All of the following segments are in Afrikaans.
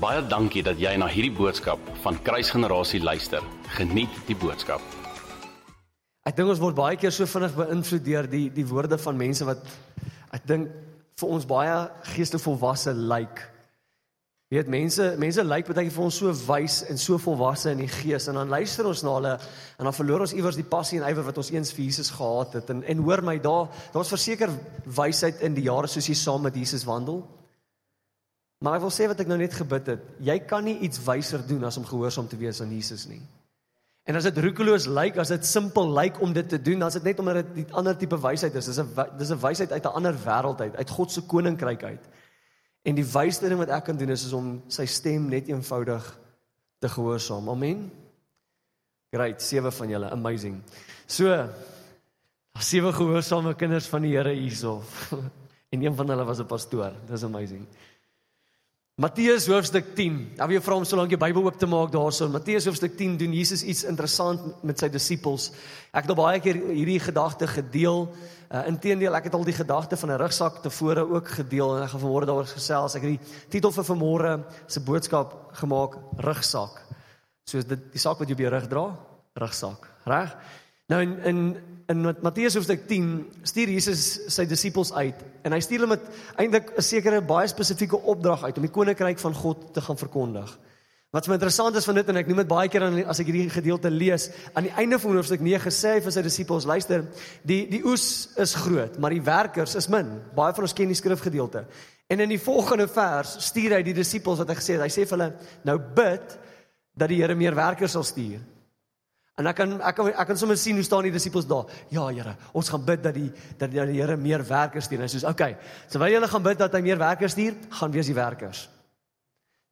Baie dankie dat jy na hierdie boodskap van Kruisgenerasie luister. Geniet die boodskap. Ek dink ons word baie keer so vinnig beïnvloed deur die die woorde van mense wat ek dink vir ons baie geestelik volwasse lyk. Like. Jy weet mense mense lyk like baie vir ons so wys en so volwasse in die gees en dan luister ons na hulle en dan verloor ons iewers die passie en ywer wat ons eens vir Jesus gehad het en en hoor my daar daar's verseker wysheid in die jare soos jy saam met Jesus wandel. Maar ek wil sê wat ek nou net gebid het, jy kan nie iets wyser doen as om gehoorsaam te wees aan Jesus nie. En as dit roekeloos lyk, as dit simpel lyk om dit te doen, dan is dit net omdat dit 'n ander tipe wysheid is. Dis 'n dis 'n wysheid uit 'n ander wêreld uit, uit God se koninkryk uit. En die wysste ding wat ek kan doen is, is om sy stem net eenvoudig te gehoorsaam. Amen. Great, sewe van julle, amazing. So, sewe gehoorsame kinders van die Here hierso. En een van hulle was 'n pastoor. Dis amazing. Matteus hoofstuk 10. Nou wie vra om so lank die Bybel oop te maak daarso. Matteus hoofstuk 10 doen Jesus iets interessant met sy disippels. Ek het al baie keer hierdie gedagte gedeel. Uh, Inteendeel, ek het al die gedagte van 'n rugsak tevore ook gedeel en ek gaan vanmôre daaroor gesels. Ek het die titel vir vanmôre se boodskap gemaak rugsak. Soos dit die sak wat jy op jou rug dra, rugsak, reg? Nou in in in Matteus hoofstuk 10 stuur Jesus sy disippels uit en hy stuur hulle met eintlik 'n sekere baie spesifieke opdrag uit om die koninkryk van God te gaan verkondig. Wat vir my interessant is van dit en ek noem dit baie keer as ek hierdie gedeelte lees, aan die einde van hoofstuk 9 sê hy vir sy disippels, luister, die die oes is groot, maar die werkers is min. Baie van ons ken die skrifgedeelte. En in die volgende vers stuur hy die disippels wat hy gesê het, hy sê vir hulle, nou bid dat die Here meer werkers sal stuur. En ek kan ek kan ek kan sommer sien hoe staan die disippels daar. Ja, Here, ons gaan bid dat die dat die Here meer werkers stuur. Hy sê, "Oké, okay, terwyl julle gaan bid dat hy meer werkers stuur, gaan wees die werkers."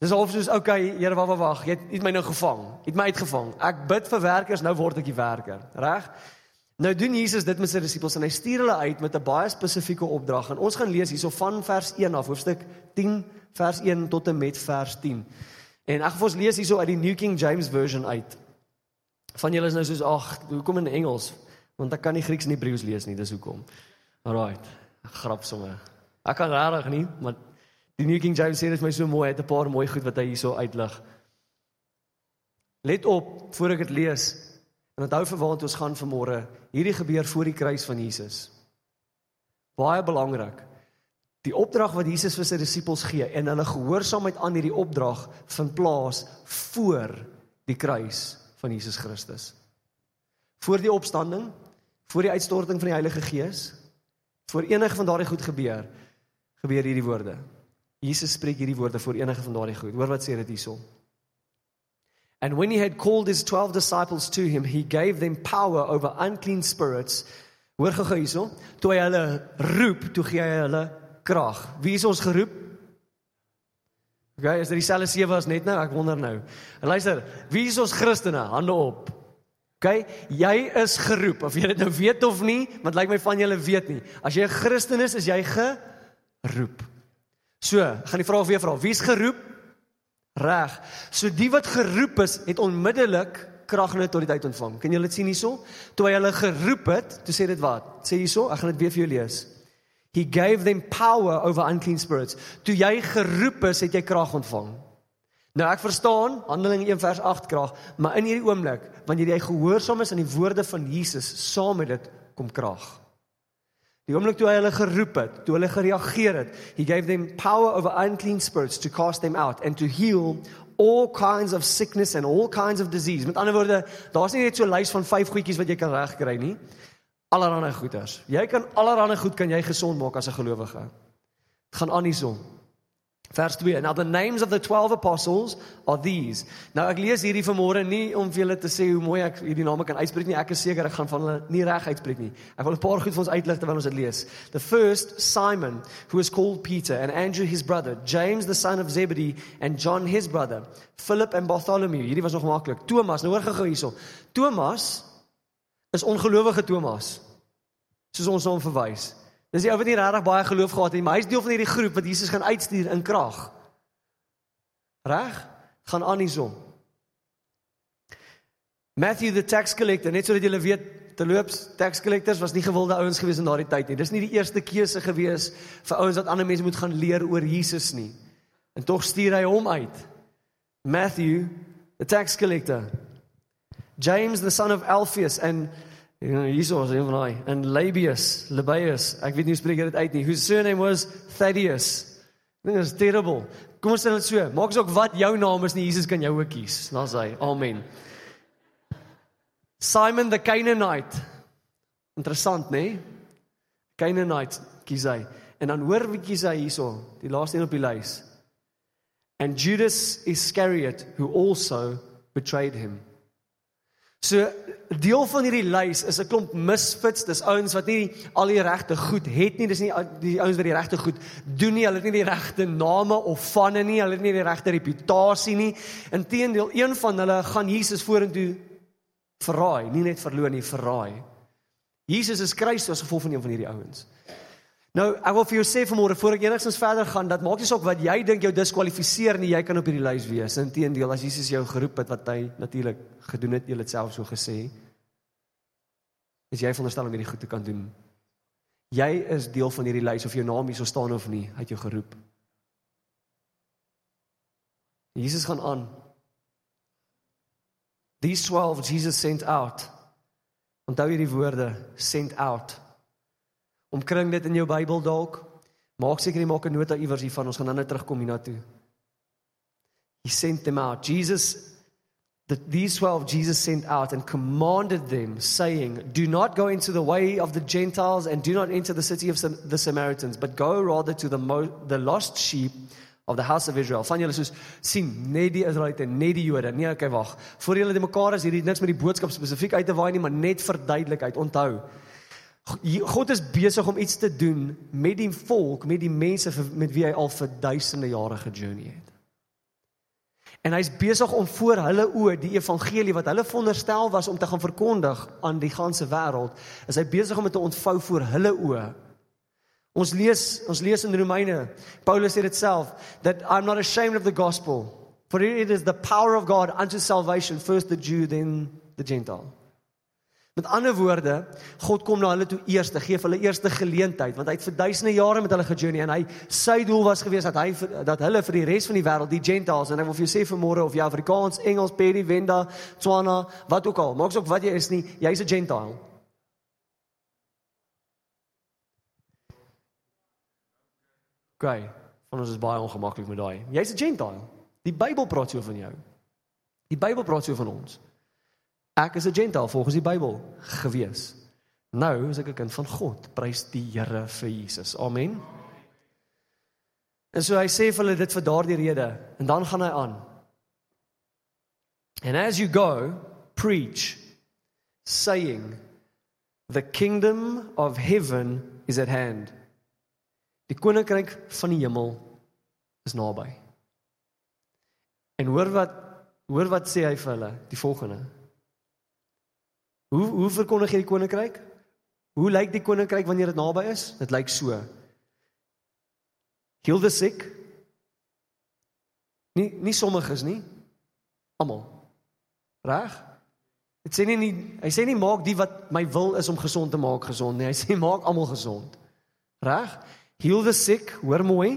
Dis half soos, "Oké, okay, Here, wag, wag, wag. Jy het, het my nou gevang. Jy het my uitgevang. Ek bid vir werkers, nou word ek die werker." Reg? Nou doen Jesus dit met sy disippels en hy stuur hulle uit met 'n baie spesifieke opdrag. En ons gaan lees hierso van vers 1 af, hoofstuk 10 vers 1 tot en met vers 10. En ek gaan vir ons lees hierso uit die New King James version uit. Van julle is nou soos ag, hoekom in Engels? Want ek kan nie Grieks en Hebreëus lees nie, dis hoekom. Alraight. Grap sommer. Ek kan regtig nie, maar die New King James sê dit vir my so mooi, het 'n paar mooi goed wat hy hierso uitlig. Let op voor ek dit lees. En onthou vir waant ons gaan vanmôre. Hierdie gebeur voor die kruis van Jesus. Baie belangrik. Die opdrag wat Jesus vir sy disippels gee en hulle gehoorsaamheid aan hierdie opdrag vind plaas voor die kruis van Jesus Christus. Voor die opstanding, voor die uitstorting van die Heilige Gees, voor enige van daardie goed gebeur, gebeur hierdie woorde. Jesus spreek hierdie woorde voor enige van daardie goed. Hoor wat sê dit hierso. And when he had called his 12 disciples to him, he gave them power over unclean spirits. Hoor gou hierso, toe hy hulle roep, toe gee hy hulle krag. Wie is ons geroep? Okay, is dit dieselfde sewe as net nou? Ek wonder nou. En luister, wie is ons Christene? Hande op. Okay, jy is geroep of jy dit nou weet of nie, want lyk my van julle weet nie. As jy 'n Christen is, is jy geroep. So, gaan die vraag weer vra. Wie's geroep? Reg. So die wat geroep is, het onmiddellik krag en autoriteit ontvang. Kan julle dit sien hierso? Toe hy hulle geroep het, toe sê dit wat? Sê hierso, ek gaan dit weer vir jou lees. He gave them power over unclean spirits. Toe jy geroep is, het jy krag ontvang. Nou ek verstaan Handelinge 1 vers 8 krag, maar in hierdie oomblik, wanneer jy gehoorsaam is aan die woorde van Jesus, saam met dit kom krag. Die oomblik toe hy hulle geroep het, toe hulle gereageer het, he gave them power over unclean spirits to cast them out and to heal all kinds of sickness and all kinds of disease. Met ander woorde, daar's nie net so 'n lys van 5 goedjies wat jy kan regkry nie allerlei goeders. Jy kan allerlei goed kan jy gesond maak as 'n gelowige. Dit gaan aan hierson. Vers 2. Now the names of the 12 apostles are these. Nou ek lees hierdie vanmôre nie om vir julle te sê hoe mooi ek hierdie name kan uitspreek nie. Ek is seker ek gaan van hulle nie reg uitspreek nie. Ek wil 'n paar goed vir ons uitlig terwyl ons dit lees. The first Simon, who is called Peter, and Andrew his brother, James the son of Zebedee, and John his brother, Philip and Bartholomew. Hierdie was nog maklik. Thomas, nou hoor gou hierson. Thomas is ongelowige Thomas. Soos ons hom verwys. Dis die ou wat nie regtig baie geloof gehad het nie, maar hy's deel van hierdie groep wat Jesus gaan uitstuur in krag. Reg? Gaan aan hierson. Matthew the tax collector, net sodat julle weet, terloops, tax collectors was nie gewilde ouens gewees in daardie tyd nie. Dis nie die eerste keuse gewees vir ouens wat ander mense moet gaan leer oor Jesus nie. En tog stuur hy hom uit. Matthew, the tax collector, James the son of Alphaeus and hierso is een van daai en Labius, Labius, ek weet nie hoe spreek dit uit nie. Whose surname was Thaddeus. Dit is terrible. Kom ons sê dit so. Maak asook wat jou naam is nie Jesus kan jou ook kies. Daar's hy. Amen. Simon the Canaanite. Interessant, né? Nee? Canaanite kies hy. En dan hoor wie kies hy hierso, die laaste een op die lys. And Judas Iscariot who also betrayed him. So deel van hierdie lys is 'n klomp misfits, dis ouens wat nie al die regte goed het nie, dis nie die ouens wat die regte goed doen nie, hulle het nie die regte name of vanne nie, hulle het nie die regte reputasie nie. Inteendeel, een van hulle gaan Jesus vorentoe verraai, nie net verloon nie, verraai. Jesus is kruis as gevolg van een van hierdie ouens. Nou, ek wil vir jou sê vanmôre voor ek enigstens verder gaan dat maak nie saak wat jy dink jou diskwalifiseer nie, jy kan op hierdie lys wees. Inteendeel, as Jesus jou geroep het wat hy natuurlik gedoen het, jy het self so gesê, is jy veronderstel om hierdie goed te kan doen. Jy is deel van hierdie lys of jou naam hier sou staan of nie, hy het jou geroep. Jesus gaan aan. These 12 Jesus sent out. Onthou hierdie woorde, sent out. Omkring dit in jou Bybel dalk. Maak seker jy maak 'n nota iewers hiervan. Ons gaan dan net terugkom hiernatoe. He sent them out. Jesus that these 12 Jesus sent out and commanded them saying, "Do not go into the way of the Gentiles and do not enter the city of the Samaritans, but go rather to the the lost sheep of the house of Israel." Van julle soos sien, net die Israeliete, net die Jode. Nee, okay, wag. Voor julle die mekaar is hierdie niks met die boodskap spesifiek uit te waai nie, maar net verduidelikheid. Onthou, God is besig om iets te doen met die volk, met die mense met wie hy al vir duisende jare gejourney het. En hy's besig om voor hulle oë die evangelie wat hulle veronderstel was om te gaan verkondig aan die ganse wêreld, is hy besig om dit te ontvou voor hulle oë. Ons lees ons lees in Romeine, Paulus sê dit self that I'm not ashamed of the gospel for it is the power of God unto salvation first the Jew then the Gentile. Met ander woorde, God kom na hulle toe eers gee hulle eerste geleentheid want hy het vir duisende jare met hulle gejourney en hy sy doel was gewees dat hy dat hulle vir die res van die wêreld, die Gentiles en ek wil vir jou sê vanmôre of jy Afrikaans, Engels, Pedi, Wenda, Tswana, wat ook al, maak ook wat jy is nie, jy's 'n Gentile. Gaai, van ons is baie ongemaklik met daai. Jy's 'n Gentile. Die Bybel praat so van jou. Die Bybel praat so van ons. Ek is 'n gentile volgens die Bybel gewees. Nou is ek 'n kind van God. Prys die Here vir Jesus. Amen. En so hy sê vir hulle dit vir daardie rede en dan gaan hy aan. And as you go, preach saying the kingdom of heaven is at hand. Die koninkryk van die hemel is naby. En hoor wat hoor wat sê hy vir hulle, die volgende. Hoe hoe verkondig jy die koninkryk? Hoe lyk die koninkryk wanneer dit naby is? Dit lyk so. Heal the sick. Nie nie sommiges nie. Almal. Reg? Dit sê nie, nie hy sê nie maak die wat my wil is om gesond te maak gesond nie. Hy sê maak almal gesond. Reg? Heal the sick, hoor mooi.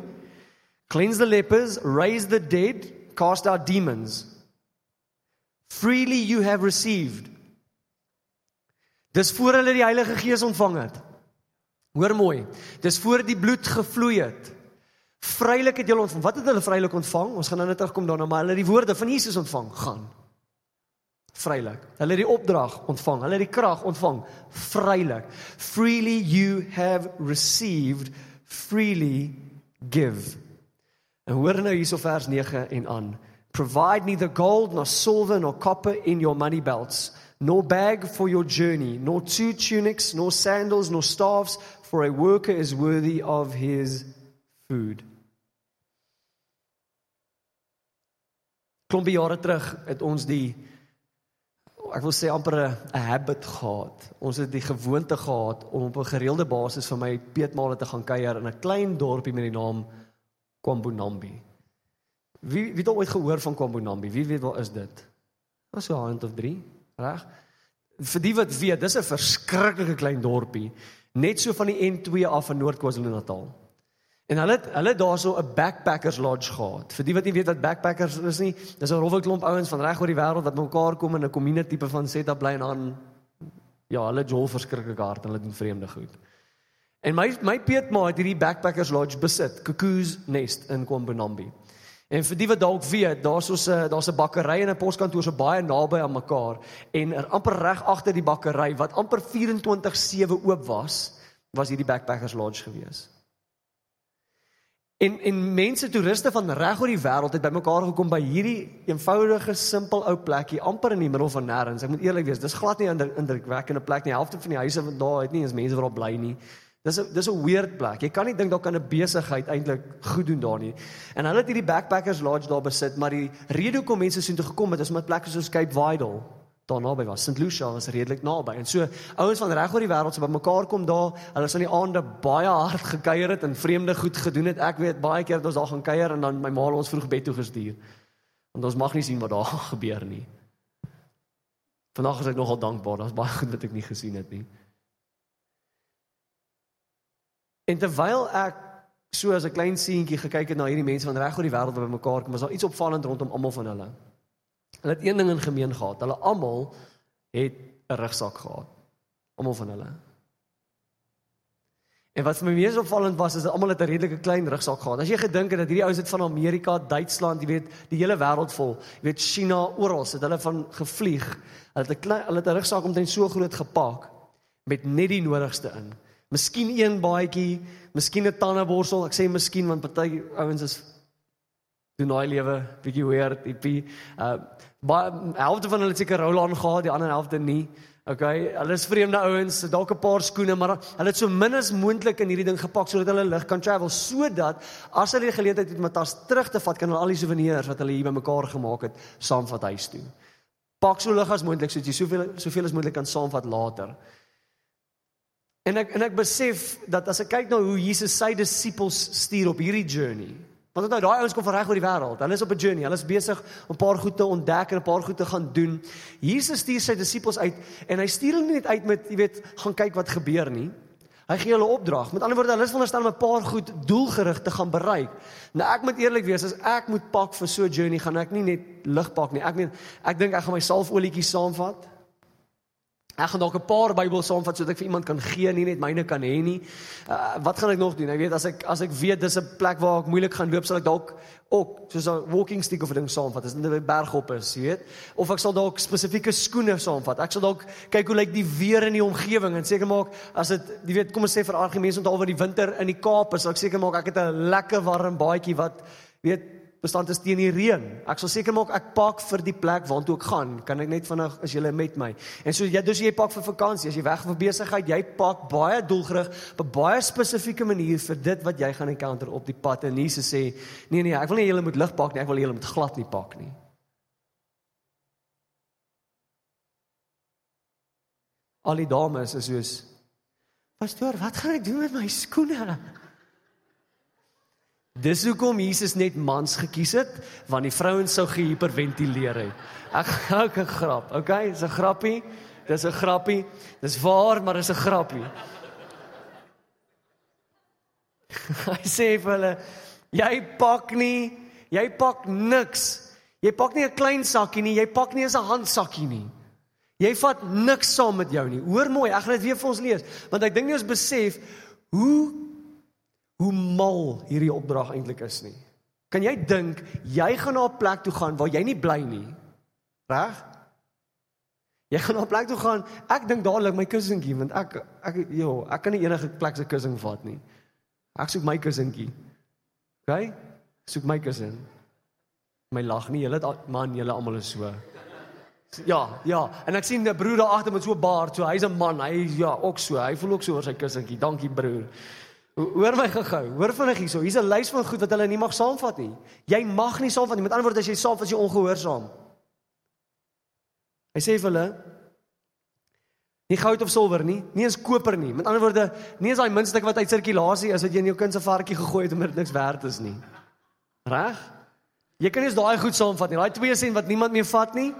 Cleanse the lepers, raise the dead, cast out demons. Freely you have received. Dis voor hulle die Heilige Gees ontvang het. Hoor mooi. Dis voor die bloed gevloei het. Vrylik het julle ontvang. Wat het hulle vrylik ontvang? Ons gaan nou net terugkom daarna, maar hulle het die woorde van Jesus ontvang. Gaan. Vrylik. Hulle het die opdrag ontvang. Hulle het die krag ontvang. Vrylik. Freely you have received, freely give. En hoor nou hierso vers 9 en aan. Provide neither gold nor silver nor copper in your money belts nor bag for your journey, nor two tunics, nor sandals, nor staffs, for a worker is worthy of his food. Klompie jare terug het ons die ek wil sê amper 'n habit gehad. Ons het die gewoonte gehad om op 'n gereelde basis vir my peetmale te gaan kuier in 'n klein dorpie met die naam Kwambonambi. Wie wie het ooit gehoor van Kwambonambi? Wie weet waar is dit? Was so 'n hand of 3? Reg? Vir die wat weet, dis 'n verskriklike klein dorpie, net so van die N2 af in Noord-KwaZulu-Natal. En hulle het hulle daarso 'n backpackers lodge gehad. Vir die wat nie weet wat backpackers is nie, dis 'n rowwe klomp ouens van reg oor die wêreld wat mekaar kom in 'n community tipe van setup bly en aan ja, hulle jol verskriklik hard en hulle doen vreemde goed. En my my Pietma het hierdie backpackers lodge besit, Cuckoo's Nest in Kwambonambi. En vir die wat dalk weet, daar's so 'n daar's 'n bakkery en 'n poskantoor so baie naby aan mekaar en er amper reg agter die bakkery wat amper 24/7 oop was, was hierdie backpackers lodge gewees. En en mense toeriste van reg oor die wêreld het bymekaar gekom by hierdie eenvoudige, simpel ou plekkie amper in die middel van nêrens. Ek moet eerlik wees, dis glad nie indrukwekkende plek nie. Die helfte van die huise wat daar het nie eens mense wat daar bly nie. Dis 'n dis 'n weird plek. Jy kan nie dink daar kan 'n besigheid eintlik goed doen daar nie. En hulle het hierdie backpackers lodge daar besit, maar die rede hoekom mense sien toe gekom het is omdat plekke soos Cape Vidal daar naby was. St. Lucia was redelik naby. En so ouens van reg oor die wêreld se bymekaar kom daar. Hulle het aan die aande baie hard gekuier het en vreemde goed gedoen het. Ek weet baie keer het ons daar gaan kuier en dan my ma het ons vroeg bed toe gestuur. Want ons mag nie sien wat daar gebeur nie. Vanaand is ek nogal dankbaar. Daar's baie goed wat ek nie gesien het nie. En terwyl ek so as 'n klein seentjie gekyk het na hierdie mense van reg oor die wêreld wat bymekaar kom, was daar iets opvallend rondom almal van hulle. Hulle het een ding in gemeen gehad. Hulle almal het 'n rugsak gehad. Almal van hulle. En wat vir my mees opvallend was is dat almal 'n redelike klein rugsak gehad. As jy gedink het dat hierdie ouens het van Amerika, Duitsland, jy weet, die hele wêreld vol, jy weet China oral, het hulle van gevlieg. Hulle het 'n klein hulle het 'n rugsak omtrent so groot gepak met net die nodigste in. Miskien een baadjie, miskien 'n tandeborsel. Ek sê miskien want party ouens is doen daai lewe bietjie weird, hippie. Uh baie helfte van hulle het seker Roland gehad, die ander helfte nie. Okay, hulle is vreemde ouens, dalk 'n paar skoene, maar hulle het so min as moontlik in hierdie ding gepak sodat hulle lig kan travel sodat as hulle die geleentheid het om 'n tas terug te vat, kan hulle al die souvenirs wat hulle hier bymekaar gemaak het, saamvat huis toe. Pak so lig as moontlik sodat jy soveel soveel as moontlik kan saamvat later. En ek en ek besef dat as ek kyk na hoe Jesus sy disippels stuur op hierdie journey, Want nou daai ouens kom van reg oor die wêreld. Hulle is op 'n journey. Hulle is besig om 'n paar goed te ontdek en 'n paar goed te gaan doen. Jesus stuur sy disippels uit en hy stuur hulle nie net uit met, jy weet, gaan kyk wat gebeur nie. Hy gee hulle opdrag. Met ander woorde, hulle is veronderstel om 'n paar goed doelgerig te gaan bereik. Nou ek moet eerlik wees, as ek moet pak vir so 'n journey, gaan ek nie net lig pak nie. Ek meen, ek dink ek gaan my salfolietjies saamvat. Ek gaan dalk 'n paar Bybels saamvat sodat ek vir iemand kan gee, nie net myne kan hê nie. Uh, wat gaan ek nog doen? Ek weet as ek as ek weet dis 'n plek waar ek moeilik gaan loop, sal ek dalk ook soos 'n walking stick of ding saamvat as dit 'n berg op is, weet. Of ek sal dalk spesifieke skoene saamvat. Ek sal dalk kyk hoe lyk die weer in die omgewing en seker maak as dit jy weet, kom ons sê vir argumente onthou wat die winter in die Kaap is, sal ek seker maak ek het 'n lekker warm baadjie wat weet bestand is teen die reën. Ek sal seker maak ek pak vir die plek waartoe ek gaan. Kan ek net vinnig as jy met my. En so jy dus jy pak vir vakansie, as jy weg vir besigheid, jy pak baie doelgerig op 'n baie spesifieke manier vir dit wat jy gaan encounter op die pad. En Jesus sê, nee nee, ek wil nie julle moet lig pak nie, ek wil julle moet glad nie pak nie. Al die dames is soos Pastoor, wat gaan ek doen met my skoene? Dis hoekom Jesus net mans gekies het, want die vrouens sou gehiperventileer het. Ek ook 'n grap, okay? Dis 'n grappie. Dis 'n grappie. Dis waar, maar dis 'n grappie. Hy sê vir hulle, jy pak nie, jy pak niks. Jy pak nie 'n klein sakkie nie, jy pak nie eens 'n handsakkie nie. Jy vat niks saam met jou nie. Hoor mooi, ek gaan dit weer vir ons lees, want ek dink nie ons besef hoe hoe mal hierdie opdrag eintlik is nie. Kan jy dink jy gaan na 'n plek toe gaan waar jy nie bly nie? Reg? Jy gaan na 'n plek toe gaan. Ek dink dadelik my kussentjie want ek ek jo, ek kan nie enige plek se kussing vat nie. Ek soek my kussentjie. OK? Soek my kussing. My lag nie, julle man, julle almal is so. Ja, ja, en ek sien 'n broer daar agter met so 'n baard, so hy's 'n man, hy ja, ook so. Hy voel ook so oor sy kussentjie. Dankie broer. Hoor my gou-gou. Hoor vinnig hierso. Hier's 'n lys van goed wat hulle nie mag saamvat nie. Jy mag nie saamvat nie. Met ander woorde, as jy saamvat, is jy ongehoorsaam. Hy sê vir hulle: Nie goud of silwer nie, nie eens koper nie. Met ander woorde, nie eens daai muntstuk wat uit sirkulasie is wat jy in jou kind se varkie gegooi het omdat dit niks werd is nie. Reg? Jy kan nie eens daai goed saamvat nie. Daai 2 sent wat niemand meer vat nie.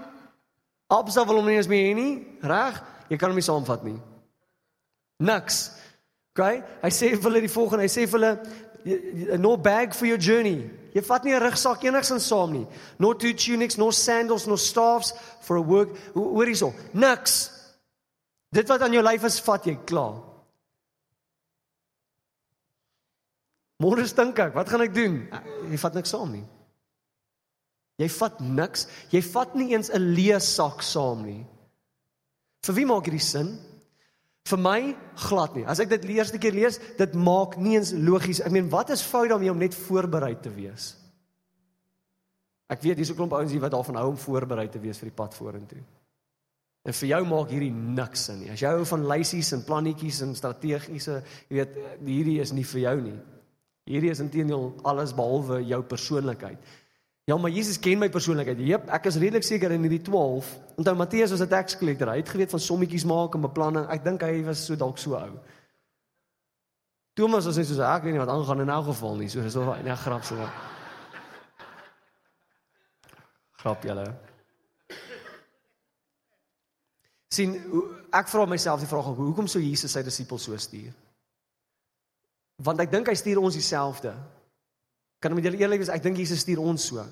Absa wil hom nie eens meer hê nie. Reg? Jy kan hom nie saamvat nie. Niks. Okay? Hy sê vir hulle die volgende, hy sê vir hulle no bag for your journey. Jy vat nie 'n rugsak enigsins saam nie. No two tunics, no sandals, no staffs for a work. Hoor hierso. Niks. Dit wat aan jou lyf is, vat jy klaar. Môre stink ek. Wat gaan ek doen? Jy vat niks saam nie. Jy vat niks. Jy vat nie eens 'n leesak saam nie. Vir wie maak hierdie sin? Vir my glad nie. As ek dit die eerste keer lees, dit maak nie eens logies. Ek meen, wat is fout daarmee om net voorberei te wees? Ek weet hier's 'n klomp ouens hier wat daarvan hou om voorberei te wees vir die pad vorentoe. En vir jou maak hierdie niks sin nie. As jy hou van lysies en plannetjies en strategiese, jy weet, hierdie is nie vir jou nie. Hierdie is intedeel alles behalwe jou persoonlikheid. Ja, maar Jesus ken my persoonlikheid. Jep, ek is redelik seker in hierdie 12. Onthou Matteus was 'n tax collector. Hy het geweet van sommetjies maak en beplanning. Ek dink hy was so dalk so ou. Thomas was net so, ek weet nie wat aangaan in elk geval nie. So dis wel 'n grap so. Grap julle. sien ek vra myself die vraag hoekom sou Jesus sy disippels so stuur? Want ek dink hy stuur ons dieselfde. Kan met julle eerlik wees, ek dink Jesus stuur ons so.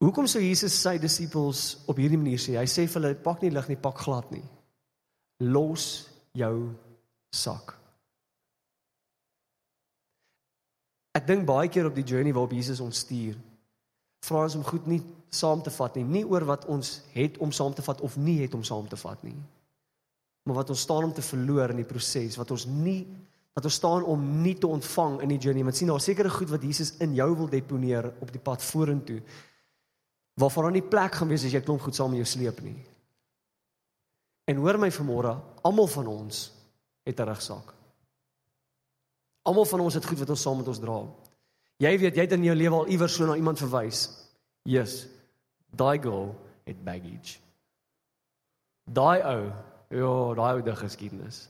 Hoekom sou Jesus sy disippels op hierdie manier sê? Hy sê vir hulle pak nie lig nie, pak glad nie. Los jou sak. Ek dink baie keer op die journey waarop Jesus ons stuur, vra ons om goed nie saam te vat nie, nie oor wat ons het om saam te vat of nie het om saam te vat nie. Maar wat ons staan om te verloor in die proses, wat ons nie wat ons staan om nie te ontvang in die journey. Want sien daar sekere goed wat Jesus in jou wil deponeer op die pad vorentoe. Waarvan daar nie plek gaan wees as jy klomp goed saam met jou sleep nie. En hoor my vanmôre, almal van ons het 'n rugsak. Almal van ons het goed wat ons saam met ons dra. Jy weet, jy het in jou lewe al iewers so na iemand verwys. Yes. Daai girl het baggage. Daai ou, ja, daai ou het geskiedenis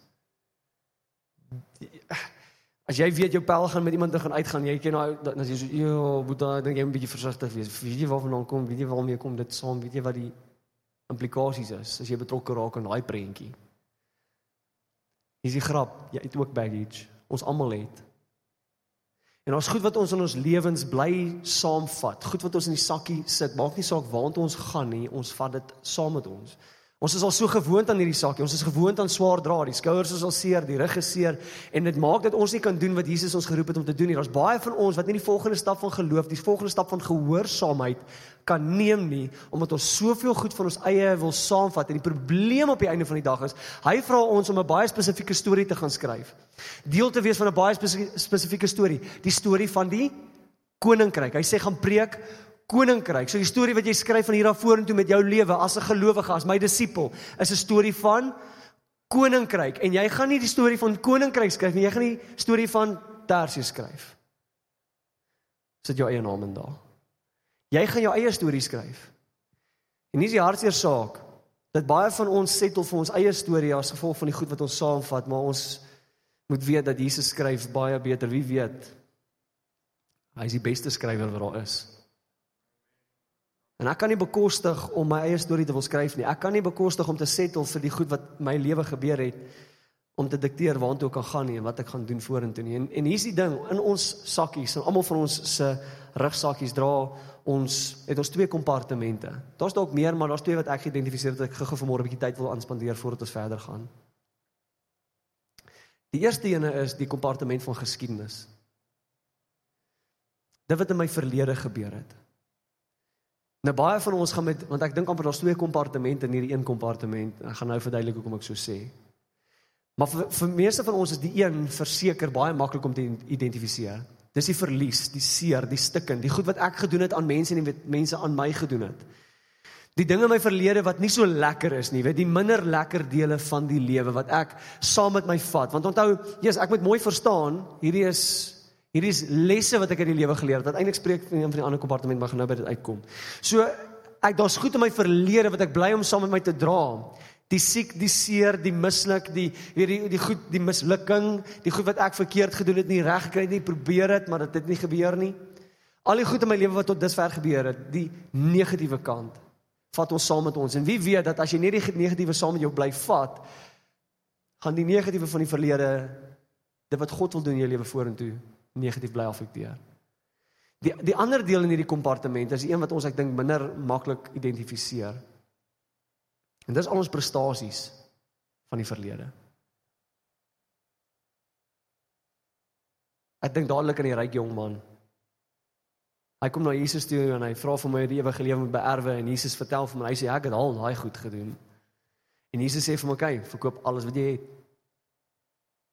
as jy weet jou pel gaan met iemand gaan uitgaan, jy ken nou dan as jy so ja, moet dan dink jy moet 'n bietjie versigtig wees. Weet jy waarvan dan kom? Weet jy waarmee kom dit saam? Weet jy wat die implikasies is as jy betrokke raak aan daai prentjie? Dis die grap, jy het ook baggage. Ons almal het. En ons goed wat ons in ons lewens bly saamvat, goed wat ons in die sakkie sit, maak nie saak waartoe ons gaan nie, ons vat dit saam met ons. Ons is al so gewoond aan hierdie saakie. Ons is gewoond aan swaar dra. Die skouers is al seer, die rug is seer en dit maak dat ons nie kan doen wat Jesus ons geroep het om te doen nie. Daar's baie van ons wat nie die volgende stap van geloof, die volgende stap van gehoorsaamheid kan neem nie omdat ons soveel goed van ons eie wil saamvat. En die probleem op die einde van die dag is, hy vra ons om 'n baie spesifieke storie te gaan skryf. Deel te wees van 'n baie spesifieke storie, die storie van die koninkryk. Hy sê gaan preek koninkryk. So die storie wat jy skryf van hier af vorentoe met jou lewe as 'n gelowige, as my disipel, is 'n storie van koninkryk. En jy gaan nie die storie van koninkryk skryf nie, jy gaan die storie van Tarsius skryf. Sit jou eie naam in daar. Jy gaan jou eie storie skryf. En dis die hartseer saak dat baie van ons settle vir ons eie storie as gevolg van die goed wat ons saamvat, maar ons moet weet dat Jesus skryf baie beter. Wie weet? Hy is die beste skrywer wat daar is. En ek kan nie bekostig om my eie storie te wil skryf nie. Ek kan nie bekostig om te settle vir die goed wat my lewe gebeur het om te dikteer waartoe ek kan gaan nie en wat ek gaan doen vorentoe nie. En en hier's die ding, in ons sakkies, en almal van ons se rugsakkies dra ons het ons twee kompartemente. Daar's dalk meer, maar daar's twee wat ek geïdentifiseer het dat ek gou-gou vanmôre 'n bietjie tyd wil aanspandeer voordat ons verder gaan. Die eerste ene is die kompartement van geskiedenis. Dit wat in my verlede gebeur het. Nou baie van ons gaan met want ek dink amper daar's twee kompartemente in hierdie een kompartement. Ek gaan nou verduidelik hoekom ek so sê. Maar vir, vir meeste van ons is die een verseker baie maklik om te identifiseer. Dis die verlies, die seer, die stikken, die goed wat ek gedoen het aan mense en die mense aan my gedoen het. Die dinge in my verlede wat nie so lekker is nie, weet die minder lekker dele van die lewe wat ek saam met my vat. Want onthou, Jesus, ek moet mooi verstaan, hierdie is Hierdie is lesse wat ek uit die lewe geleer het. Uiteindelik spreek van een van die ander kompartement maar gaan nou by dit uitkom. So ek daar's goed in my verlede wat ek bly om saam met my te dra. Die siek, die seer, die misluk, die weet die die goed, die mislukking, die goed wat ek verkeerd gedoen het, nie reg gekry het nie, probeer het, maar dit het nie gebeur nie. Al die goed in my lewe wat tot dusver gebeur het, die negatiewe kant, vat ons saam met ons. En wie weet dat as jy net die negatiewe saam met jou bly vat, gaan die negatiewe van die verlede dit wat God wil doen in jou lewe vorentoe negatief bly affekteer. Die die ander deel in hierdie kompartement is die een wat ons ek dink minder maklik identifiseer. En dis al ons prestasies van die verlede. Ek dink dadelik aan die ryk jong man. Hy kom na Jesus toe en hy vra vir my die ewige lewe moet beerwe en Jesus vertel vir my hy sê ek het al daai goed gedoen. En Jesus sê vir my, "Kyk, verkoop alles wat jy het."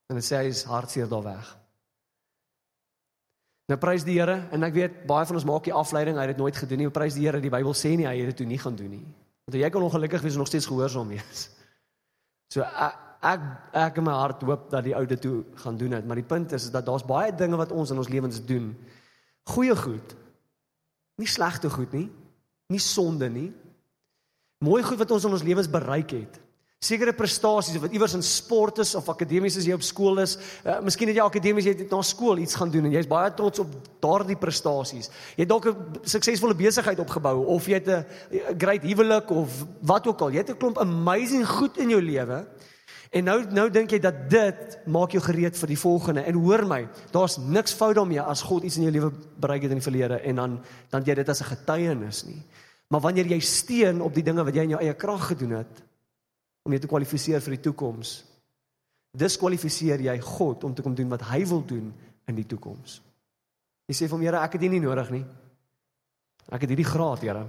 En hy sê hy is hartseer daar weg. Nou prys die Here en ek weet baie van ons maak die afleiding, hy het dit nooit gedoen nie. Prys die Here, die Bybel sê nie hy het dit toe nie gaan doen nie. Want jy kan ongelukkig wees en nog steeds gehoorsaam wees. So ek ek, ek in my hart hoop dat die ou dit toe gaan doen het, maar die punt is dat daar's baie dinge wat ons in ons lewens doen. Goeie goed. Nie slegte goed nie. Nie sonde nie. Mooi goed wat ons in ons lewens bereik het sekere prestasies of wat iewers in sport is of akademies as jy op skool is. Uh, miskien het jy akademies jy het na skool iets gaan doen en jy's baie trots op daardie prestasies. Jy het dalk 'n suksesvolle besigheid opgebou of jy het 'n great huwelik of wat ook al. Jy het 'n klomp amazing goed in jou lewe. En nou nou dink jy dat dit maak jou gereed vir die volgende. En hoor my, daar's niks fout daarmee as God iets in jou lewe bereik het in die verlede en dan dan jy dit as 'n getuienis nie. Maar wanneer jy steun op die dinge wat jy in jou eie krag gedoen het, om jou te kwalifiseer vir die toekoms. Diskwalifiseer jy God om te kom doen wat hy wil doen in die toekoms. Jy sê vir hom, Here, ek het dit nie nodig nie. Ek het hierdie graad, Here.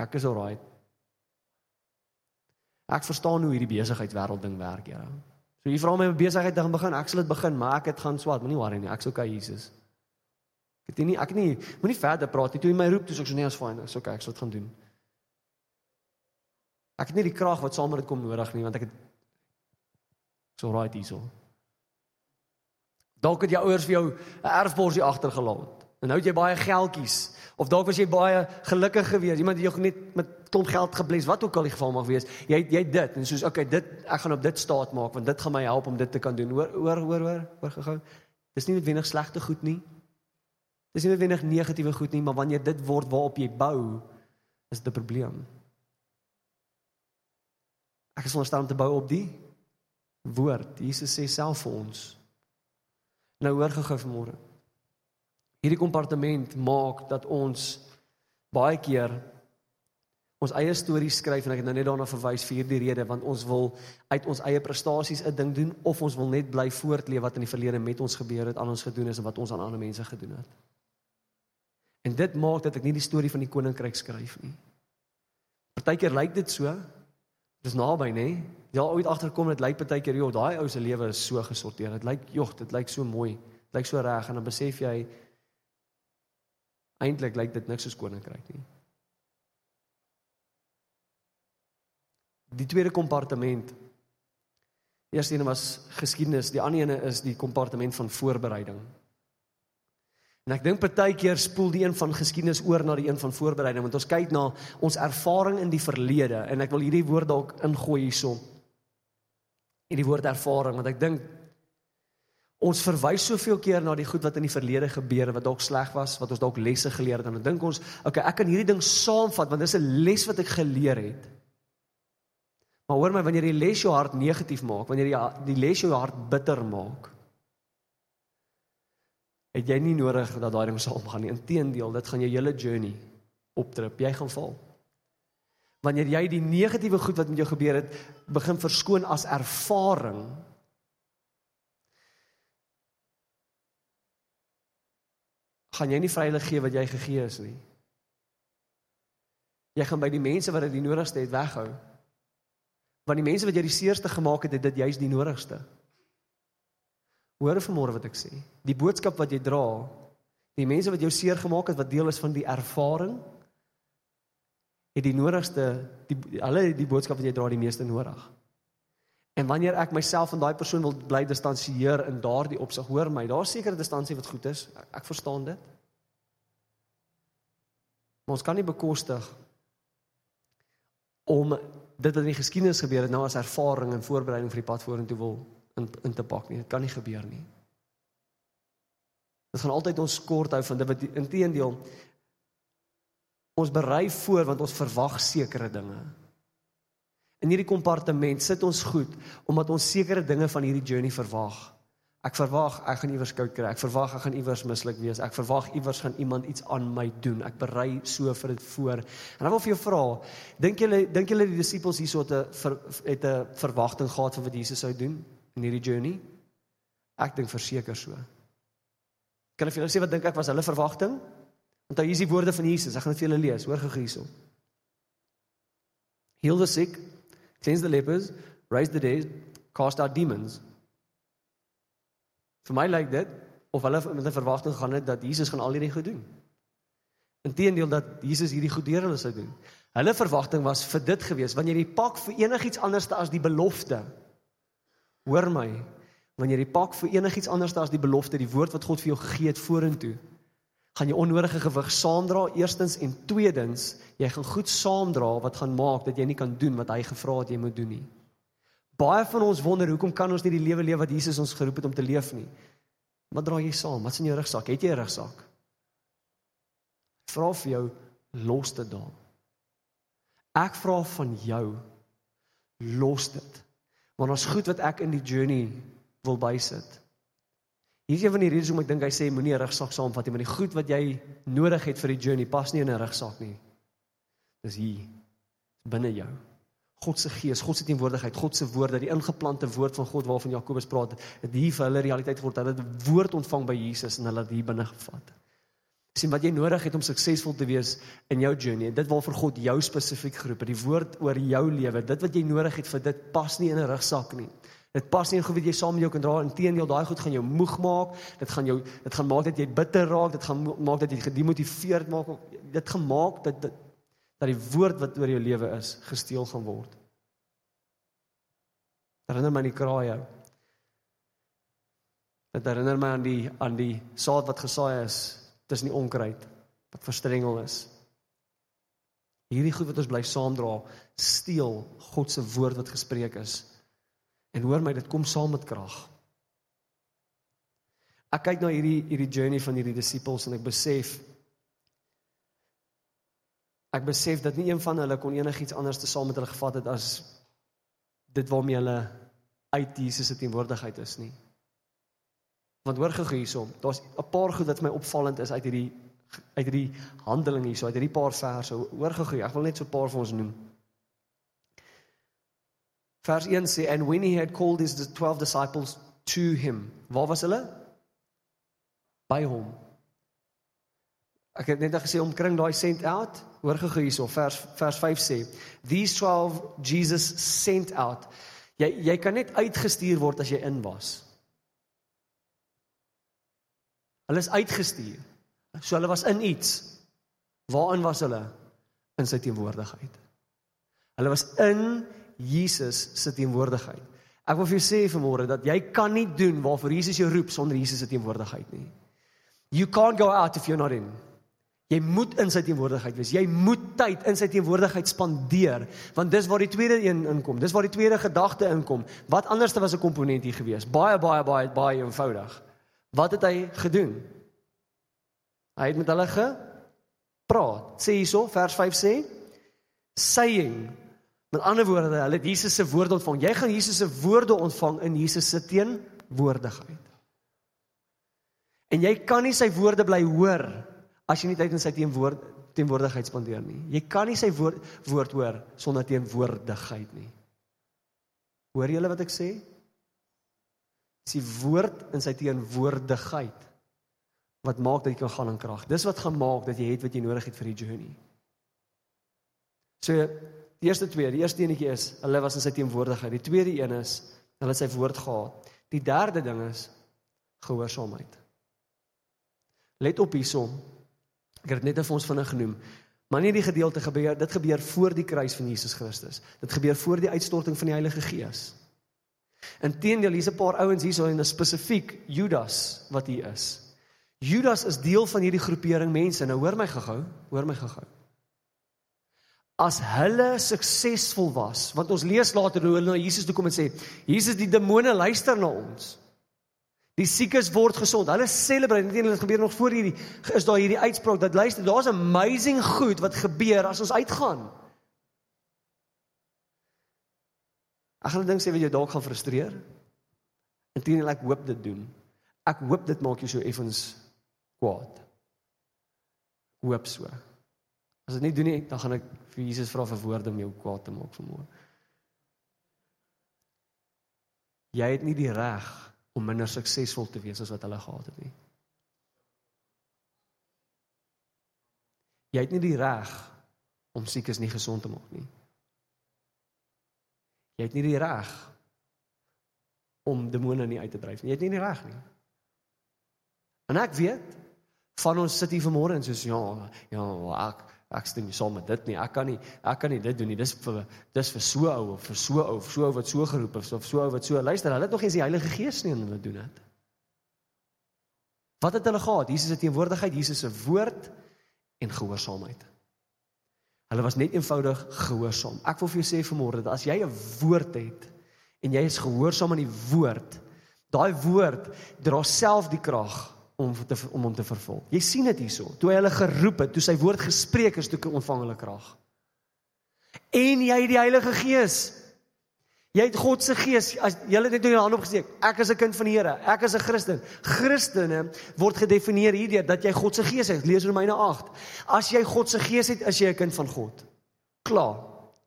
Ek is alright. Ek verstaan hoe hierdie besigheid wêreld ding werk, Here. So jy vra my om besigheid te begin, ek sal dit begin, maar ek het gaan swat, moenie worry nie, ek's okay, Jesus. Ek het nie ek nie moenie verder praat nie. Toe jy my roep, toe sê ek so nee, is fyn, is okay, ek sal dit gaan doen. Ek het nie die krag wat saam met dit kom nodig nie want ek het so right hierso. Dalk het jou ouers vir jou 'n erfborsie agtergelaat. En nou het jy baie geldjies of dalk was jy baie gelukkig geweest. Iemand het jou net met klomp geld gebless, wat ook al die geval mag wees. Jy jy dit en soos okay, dit ek gaan op dit staat maak want dit gaan my help om dit te kan doen. Hoor hoor hoor hoor, hoor gehou. Dis nie noodwendig slegte goed nie. Dis nie noodwendig negatiewe goed nie, maar wanneer dit word waarop jy bou, is dit 'n probleem. Ek is veronderstel om te bou op die woord. Jesus sê self vir ons. Nou hoor gou vanmôre. Hierdie kompartement maak dat ons baie keer ons eie stories skryf en ek het nou net daarna verwys vir hierdie rede want ons wil uit ons eie prestasies 'n ding doen of ons wil net bly voortleef wat in die verlede met ons gebeur het, aan ons gedoen is en wat ons aan ander mense gedoen het. En dit maak dat ek nie die storie van die koninkryk skryf nie. Partykeer lyk dit so, Dis naby, nê? Jy al ooit agterkom dit lyk baie keer, joh, daai ou se lewe is so gesorteer. Dit lyk, joh, dit lyk so mooi. Dit lyk so reg en dan besef jy eintlik lyk dit niks soos koninkryk nie. Die tweede kompartement. Die eerste een was geskiedenis, die ander een is die kompartement van voorbereiding. En ek dink partykeer spoel die een van geskiedenis oor na die een van voorbereiding want ons kyk na ons ervaring in die verlede en ek wil hierdie woord dalk ingooi hierson. Hierdie woord ervaring want ek dink ons verwys soveel keer na die goed wat in die verlede gebeur wat dalk sleg was, wat ons dalk lesse geleer het en dan dink ons, okay, ek kan hierdie ding saamvat want dis 'n les wat ek geleer het. Maar hoor my, wanneer die les jou hart negatief maak, wanneer die die les jou hart bitter maak, het jy nie nodig dat daai ding sal omgaan nie. Inteendeel, dit gaan jou hele journey optrip. Jy gaan val. Wanneer jy die negatiewe goed wat met jou gebeur het, begin verskoon as ervaring, gaan jy nie vryheid gee wat jy gegee is nie. Jy gaan by die mense wat dit die nodigste het weghou. Want die mense wat jy die seerste gemaak het, het dit juist die nodigste. Hoor vanmôre wat ek sê. Die boodskap wat jy dra, die mense wat jou seer gemaak het wat deel is van die ervaring, het die nodigste die hulle die boodskap wat jy dra die meeste nodig. En wanneer ek myself van daai persoon wil bly distansieer in daardie opsig, hoor my, daar's sekere distansie wat goed is. Ek verstaan dit. Maar ons kan nie bekostig om dit wat in die geskiedenis gebeur het nou as ervaring en voorbereiding vir die pad vorentoe wil in in te pak nie. Dit kan nie gebeur nie. Dit gaan altyd ons kort hou van dit wat inteendeel ons berei voor want ons verwag sekere dinge. In hierdie kompartement sit ons goed omdat ons sekere dinge van hierdie journey verwag. Ek verwag ek gaan iewers koud kry. Ek verwag ek gaan iewers mislik wees. Ek verwag iewers gaan iemand iets aan my doen. Ek berei so vir dit voor. En dan wil vir jou vra, dink julle dink julle die disippels hierso het 'n het 'n verwagting gehad van wat Jesus sou doen in hierdie journey? Ek dink verseker so. Kan ek vir julle sê wat dink ek was hulle verwagting? Want hier is die woorde van Jesus. Ek gaan dit vir julle lees. Hoor gou hierso. Heal the sick, cleanse the lepers, raise the dead, cast out demons. Vir my lyk dit of hulle met 'n verwagting gaan het dat Jesus gaan al hierdie goed doen. Inteendeel dat Jesus hierdie goed deur hulle sou doen. Hulle verwagting was vir dit gewees wanneer jy pak vir enigiets anderste as die belofte. Hoor my, wanneer jy pak vir enigiets anderste as die belofte, die woord wat God vir jou gegee het vorentoe, gaan jy onnodige gewig saamdra eerstens en tweedens jy gaan goed saamdra wat gaan maak dat jy nie kan doen wat hy gevra het jy moet doen nie. Baie van ons wonder hoekom kan ons nie die lewe leef wat Jesus ons geroep het om te leef nie. Wat dra jy saam? Wat's in jou rugsak? Het jy 'n rugsak? Vra vir jou los dit daar. Ek vra van jou los dit. Want ons goed wat ek in die journey wil bysit. Hier is een van die redes hoekom ek dink hy sê moenie 'n rugsak saamvat nie, want die goed wat jy nodig het vir die journey pas nie in 'n rugsak nie. Dis hier binne jou. God se gees, God se teenwoordigheid, God se woord, dat die ingeplante woord van God waarvan Jakobus praat, dit hier vir hulle realiteit word. Hulle het 'n woord ontvang by Jesus en hulle het hier binne gevat. Sien wat jy nodig het om suksesvol te wees in jou journey. Dit waarvoor God jou spesifiek geroep het, die woord oor jou lewe. Dit wat jy nodig het vir dit pas nie in 'n rugsak nie. Dit pas nie in goed wat jy saam met jou kan dra. Inteendeel, daai goed gaan jou moeg maak. Dit gaan jou dit gaan maak dat jy bitter raak. Dit gaan maak dat jy gedemotiveerd maak. Dit gaan maak dat dit dat die woord wat oor jou lewe is gesteel gaan word. Herinner my aan die kraaie. Dit herinner my aan die aan die saad wat gesaai is tussen die onkruid wat verstrengel is. Hierdie goed wat ons bly saamdra, steel God se woord wat gespreek is. En hoor my, dit kom saam met krag. Ek kyk na hierdie hierdie journey van hierdie disippels en ek besef ek besef dat nie een van hulle kon enigiets anders te saam met hulle gevat het as dit waarmee hulle uit Jesus se teenwoordigheid is nie. Want hoor gou hiersom, daar's 'n paar goed wat my opvallend is uit hierdie uit hierdie handeling hierso, uit hierdie paar verse. Hoor gou, ek wil net so 'n paar vir ons noem. Vers 1 sê and when he had called his 12 disciples to him. Waar was hulle? By hom. Ek het net gesê om kring daai sent out. Hoor gou hierso vers vers 5 sê these 12 Jesus sent out. Jy jy kan net uitgestuur word as jy in was. Hulle is uitgestuur. So hulle was in iets. Waarin was hulle? In sy teenwoordigheid. Hulle was in Jesus se teenwoordigheid. Ek wil vir jou sê vanmôre dat jy kan nie doen waarvoor Jesus jou roep sonder Jesus se teenwoordigheid nie. You can't go out if you're not in. Jy moet in sy teenwoordigheid wees. Jy moet tyd in sy teenwoordigheid spandeer, want dis waar die tweede een inkom. Dis waar die tweede gedagte inkom. Wat anderste was 'n komponent hier gewees? Baie baie baie baie eenvoudig. Wat het hy gedoen? Hy het met hulle gepraat. Sê hierso, vers 5 sê, saying. Met ander woorde, hulle het Jesus se woorde ontvang. Jy gaan Jesus se woorde ontvang in Jesus se teenwoordigheid. En jy kan nie sy woorde bly hoor as jy nie tyd in sy teenwoord teenwoordigheid spandeer nie. Jy kan nie sy woord woord hoor sonder teenwoordigheid nie. Hoor julle wat ek sê? Dis die woord in sy teenwoordigheid wat maak dat jy kan gaan in krag. Dis wat gaan maak dat jy het wat jy nodig het vir die journey. So die eerste twee, die eerste enetjie is hulle was in sy teenwoordigheid. Die tweede een is hulle het sy woord gehad. Die derde ding is gehoorsaamheid. Let op hierson. Ek het net vir ons vinnig genoem. Maar nie die gedeelte gebeur, dit gebeur voor die kruis van Jesus Christus. Dit gebeur voor die uitstorting van die Heilige Gees. Inteendeel, hier's 'n paar ouens hierso en spesifiek Judas wat hier is. Judas is deel van hierdie groepering mense. Nou hoor my gehou, hoor my gehou. As hulle suksesvol was, want ons lees later hoe hulle na Jesus toe kom en sê, Jesus die demone luister na ons. Die siekes word gesond. Hulle celebrate. Net dit gebeur nog voor hierdie is daar hierdie uitspraak dat luister, daar's amazing goed wat gebeur as ons uitgaan. Ek gaan 'n ding sê wat jou dalk gaan frustreer. Inteendeel ek hoop dit doen. Ek hoop dit maak jou so effens kwaad. Hoop so. As dit nie doen nie, dan gaan ek vir Jesus vra vir woorde om jou kwaad te maak vanmôre. Jy het nie die reg om minder suksesvol te wees as wat hulle gehad het nie. Jy het nie die reg om siekes nie gesond te maak nie. Jy het nie die reg om demone nie uit te dryf nie. Jy het nie die reg nie. En ek weet van ons sit hier vanmôre en soos ja, ja, ek ek stem nie saam met dit nie. Ek kan nie ek kan nie dit doen nie. Dis vir dis vir so ou of vir so ou of so ou wat so geroep is of so ou wat so luister. Hulle het nog eens die Heilige Gees nie en hulle doen dit. Wat het hulle gehad? Jesus se teenwoordigheid, Jesus se woord en gehoorsaamheid. Hulle was net eenvoudig gehoorsaam. Ek wil vir jou sê vanmôre dat as jy 'n woord het en jy is gehoorsaam aan die woord, daai woord dra self die krag om te om hom te vervul. Jy sien dit hierso. Toe hy hulle geroep het, toe sy woord gespreek is, toe ontvang hulle krag. En jy het die Heilige Gees. Jy het God se gees. As jy het net jou hand opgesteek. Ek is 'n kind van die Here. Ek is 'n Christen. Christene word gedefinieer hierdeur dat jy God se gees het. Lees Romeine 8. As jy God se gees het, is jy 'n kind van God. Klaar.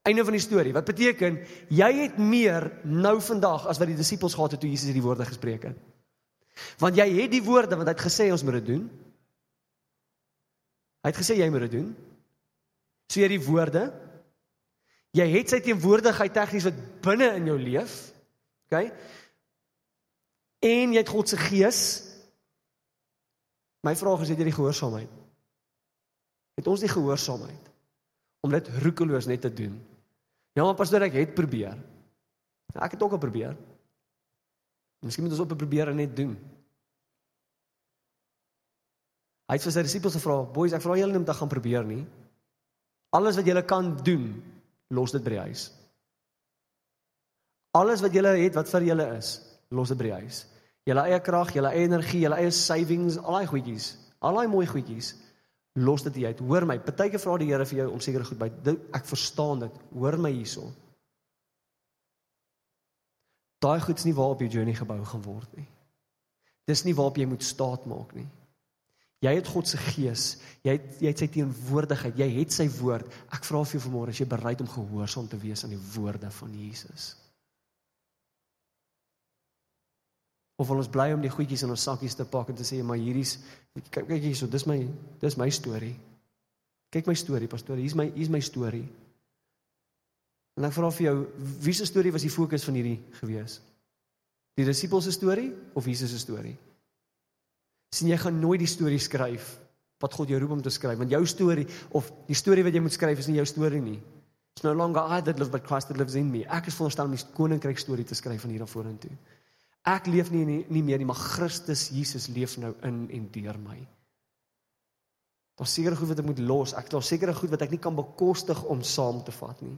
Einde van die storie. Wat beteken jy het meer nou vandag as wat die disippels gehad het toe Jesus hierdie woorde gespreek het. Want jy het die woorde want hy het gesê ons moet dit doen. Hy het gesê jy moet dit doen. So jy het die woorde Jy het sy teenwoordigheid tegnies wat binne in jou leef. OK? En jy het God se gees. My vraag is het jy die gehoorsaamheid? Het ons die gehoorsaamheid om dit roekeloos net te doen? Ja, maar pastoor, ek het probeer. Ja, ek het ook al probeer. Miskien moet ons op probeer en net doen. Hy het vir sy disippels gevra, "Boys, ek vra julle om te gaan probeer nie. Alles wat julle kan doen, los dit by die huis. Alles wat julle het wat vir julle is, los dit by die huis. Julle eie krag, julle eie energie, julle eie savings, al daai goedjies, al daai mooi goedjies, los dit uit. Hoor my, partyke vra die Here vir jou om seker goed by. Ek verstaan dit. Hoor my hierso. Daai goed's nie waarop jou journey gebou gaan word nie. Dis nie waarop jy moet staat maak nie. Jy het God se gees. Jy het jy het sy teenwoordigheid. Jy het sy woord. Ek vra vir jou vanmôre, is jy bereid om gehoorsaam te wees aan die woorde van Jesus? Of wil ons bly om die goedjies in ons sakkies te pak en te sê maar hierdie's kyk kyk hierso, dis my dis my storie. Kyk my storie, pastoor. Hier's my hier's my storie. En ek vra vir jou, wie se storie was die fokus van hierdie gewees? Die disippels se storie of Jesus se storie? Sien jy gaan nooit die storie skryf wat God jou roep om te skryf want jou storie of die storie wat jy moet skryf is nie jou storie nie. It's no longer I that live but Christ that lives in me. Ek is veronderstel om die koninkryk storie te skryf van hier af vorentoe. Ek leef nie, nie meer nie maar Christus Jesus leef nou in en deur my. Daar's sekere goed wat ek moet los. Ek daar's sekere goed wat ek nie kan bekostig om saam te vat nie.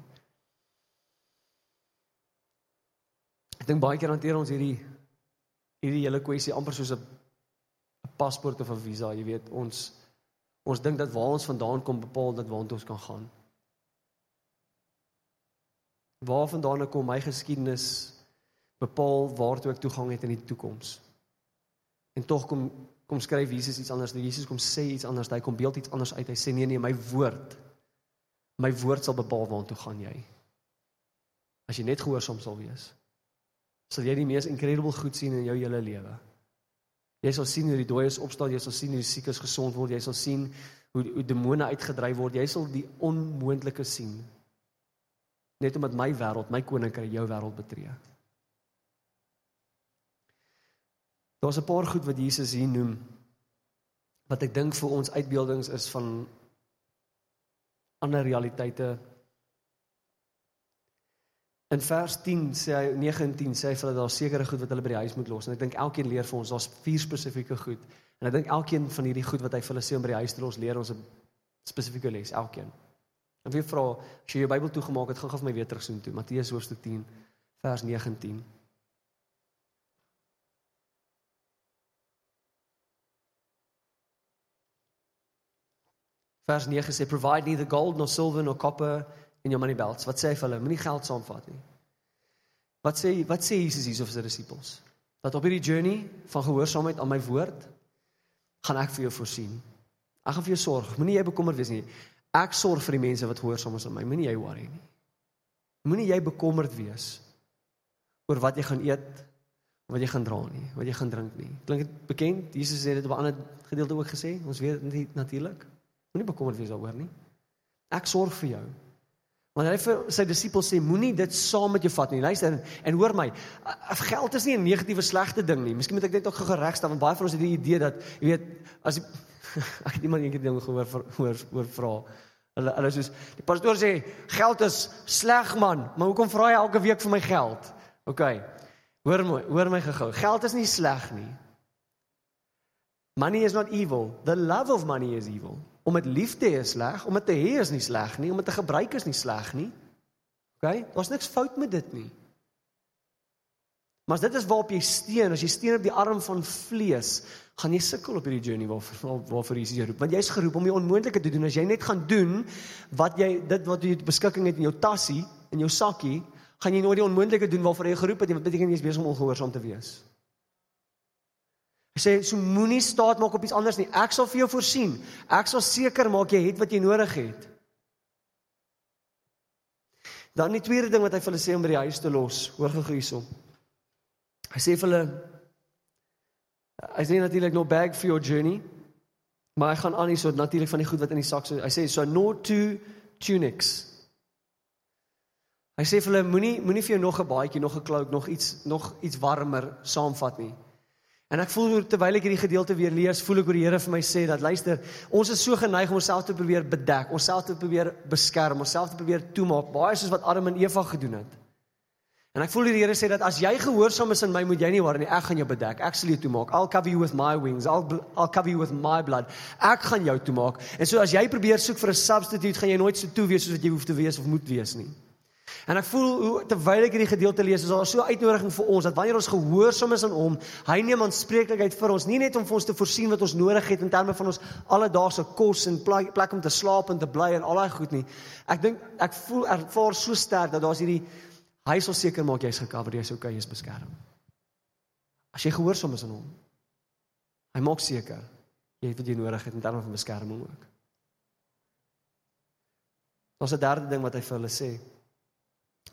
Ek dink baie keer hanteer ons hierdie hierdie hele kwessie amper soos 'n paspoort of 'n visa, jy weet, ons ons dink dat waar ons vandaan kom bepaal dat waar ons kan gaan. Waar vandaan kom my geskiedenis bepaal waartoe ek toegang het in die toekoms. En tog kom kom skryf Jesus iets anders. Jesus kom sê iets anders. Hy kom beeld iets anders uit. Hy sê nee nee, my woord my woord sal bepaal waartoe gaan jy. As jy net gehoorsaam sal wees, sal jy die mees incredible goed sien in jou hele lewe. Jy sal sien hoe die dooies opstaan, jy sal sien hoe die siekes gesond word, jy sal sien hoe hoe demone uitgedryf word. Jy sal die onmoontlike sien. Net omdat my wêreld, my koninkryk jou wêreld betree. Daar's 'n paar goed wat Jesus hier noem wat ek dink vir ons uitbeeldings is van ander realiteite In vers 10 sê hy 19 sê hy vir hulle daar sekere goed wat hulle by die huis moet los en ek dink elkeen leer vir ons daar's vier spesifieke goed en ek dink elkeen van hierdie goed wat hy vir hulle sê om by die huis te los leer ons 'n spesifieke les elkeen. En wie vra as jy jou Bybel toegemaak het gaan gou vir my weer terugsoen toe Matteus hoofstuk 10 vers 19. Vers 9 sê provide neither gold nor silver nor copper in jou money belts. Wat sê hy vir hulle? Moenie geld saamvat nie. Wat sê wat sê Jesus hier of sy disippels? Dat op hierdie journey van gehoorsaamheid aan my woord gaan ek vir jou voorsien. Ek gaan vir jou sorg. Moenie jy bekommerd wees nie. Ek sorg vir die mense wat gehoorsaam is aan my. Moenie jy worry nie. Moenie jy bekommerd wees oor wat jy gaan eet, wat jy gaan dra nie, wat jy gaan drink nie. Klink dit bekend? Jesus het dit op 'n ander gedeelte ook gesê. Ons weet dit natuurlik. Moenie bekommerd wees daaroor nie. Ek sorg vir jou. Want hy vir sy disippels sê moenie dit saam met jou vat nie. Luister en, en hoor my. Geld is nie 'n negatiewe slegte ding nie. Miskien moet ek net ook geregstel want baie van ons het die idee dat jy weet as die, ek het iemand eendag ding gehoor hoor hoor vra. Hulle hulle soos die pastoor sê geld is sleg man, maar hoekom vra jy elke week vir my geld? OK. Hoor my, hoor my gehou. Geld is nie sleg nie. Money is not evil. The love of money is evil. Om dit lief te hê is sleg, om dit te hê is nie sleg nie, om dit te gebruik is nie sleg nie. OK? Daar's niks fout met dit nie. Maar as dit is waarop jy steun, as jy steun op die arm van vlees, gaan jy sukkel op hierdie journey waar waarvoor Jesus jou roep. Want jy's geroep om die onmoontlike te doen. As jy net gaan doen wat jy dit wat jy beskikking het in jou tassie, in jou sakkie, gaan jy nooit die onmoontlike doen waarvoor jy geroep het nie. Wat beteken jy is besig om ongehoorsaam te wees? Hy sê so moenie staat maak op iets anders nie. Ek sal vir jou voorsien. Ek sal seker maak jy het wat jy nodig het. Dan die tweede ding wat hy vir hulle sê om by die huis te los, hoor gou hierso. Hy sê vir hulle hy sê natuurlik no bag for your journey. Maar hy gaan aan hierso natuurlik van die goed wat in die sak so hy sê so no two tunics. Hy sê vir hulle moenie moenie vir jou nog 'n baadjie, nog 'n cloak, nog iets nog iets warmer saamvat nie. En ek voel terwyl ek hierdie gedeelte weer lees, voel ek hoe die Here vir my sê dat luister, ons is so geneig om onsself te probeer bedek, onsself te probeer beskerm, onsself te probeer toemaak, baie soos wat Adam en Eva gedoen het. En ek voel die Here sê dat as jy gehoorsaam is aan my, moet jy nie worry nie, ek gaan jou bedek. Ek sal jou toemaak. I'll cover you with my wings. I'll I'll cover you with my blood. Ek gaan jou toemaak. En so as jy probeer soek vir 'n substitute, gaan jy nooit so toe wees soos wat jy hoef te wees of moet wees nie. En ek voel hoe terwyl ek hierdie gedeelte lees, is daar so 'n uitnodiging vir ons dat wanneer ons gehoorsaam is aan hom, hy neem aanspreeklikheid vir ons, nie net om vir ons te voorsien wat ons nodig het in terme van ons alledaagse kos en plek, plek om te slaap en te bly en al daai goed nie. Ek dink ek voel ervaar so sterk dat daar's hierdie hy sal seker maak jy's gecover, jy's okay, jy's beskerm. As jy gehoorsaam is aan hom, hy maak seker jy het wat jy nodig het in terme van beskerming ook. Daar's 'n derde ding wat hy vir hulle sê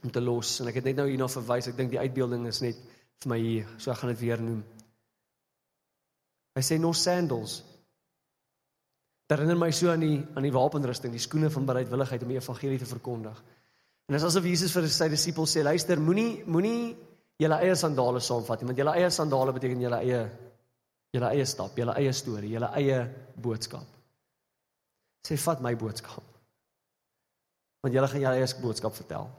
om te los en ek het net nou hierna verwys. Ek dink die uitbeelding is net vir my hier. So ek gaan dit weer noem. Hy sê no sandals. Dit herinner my so aan die aan die wapenrusting, die skoene van bereidwilligheid om die evangelie te verkondig. En dis asof Jesus vir sy disippels sê, luister, moenie moenie julle eie sandale saamvat nie, want julle eie sandale beteken julle eie julle eie stap, julle eie storie, julle eie boodskap. Sê vat my boodskap. Want julle gaan julle eie boodskap vertel.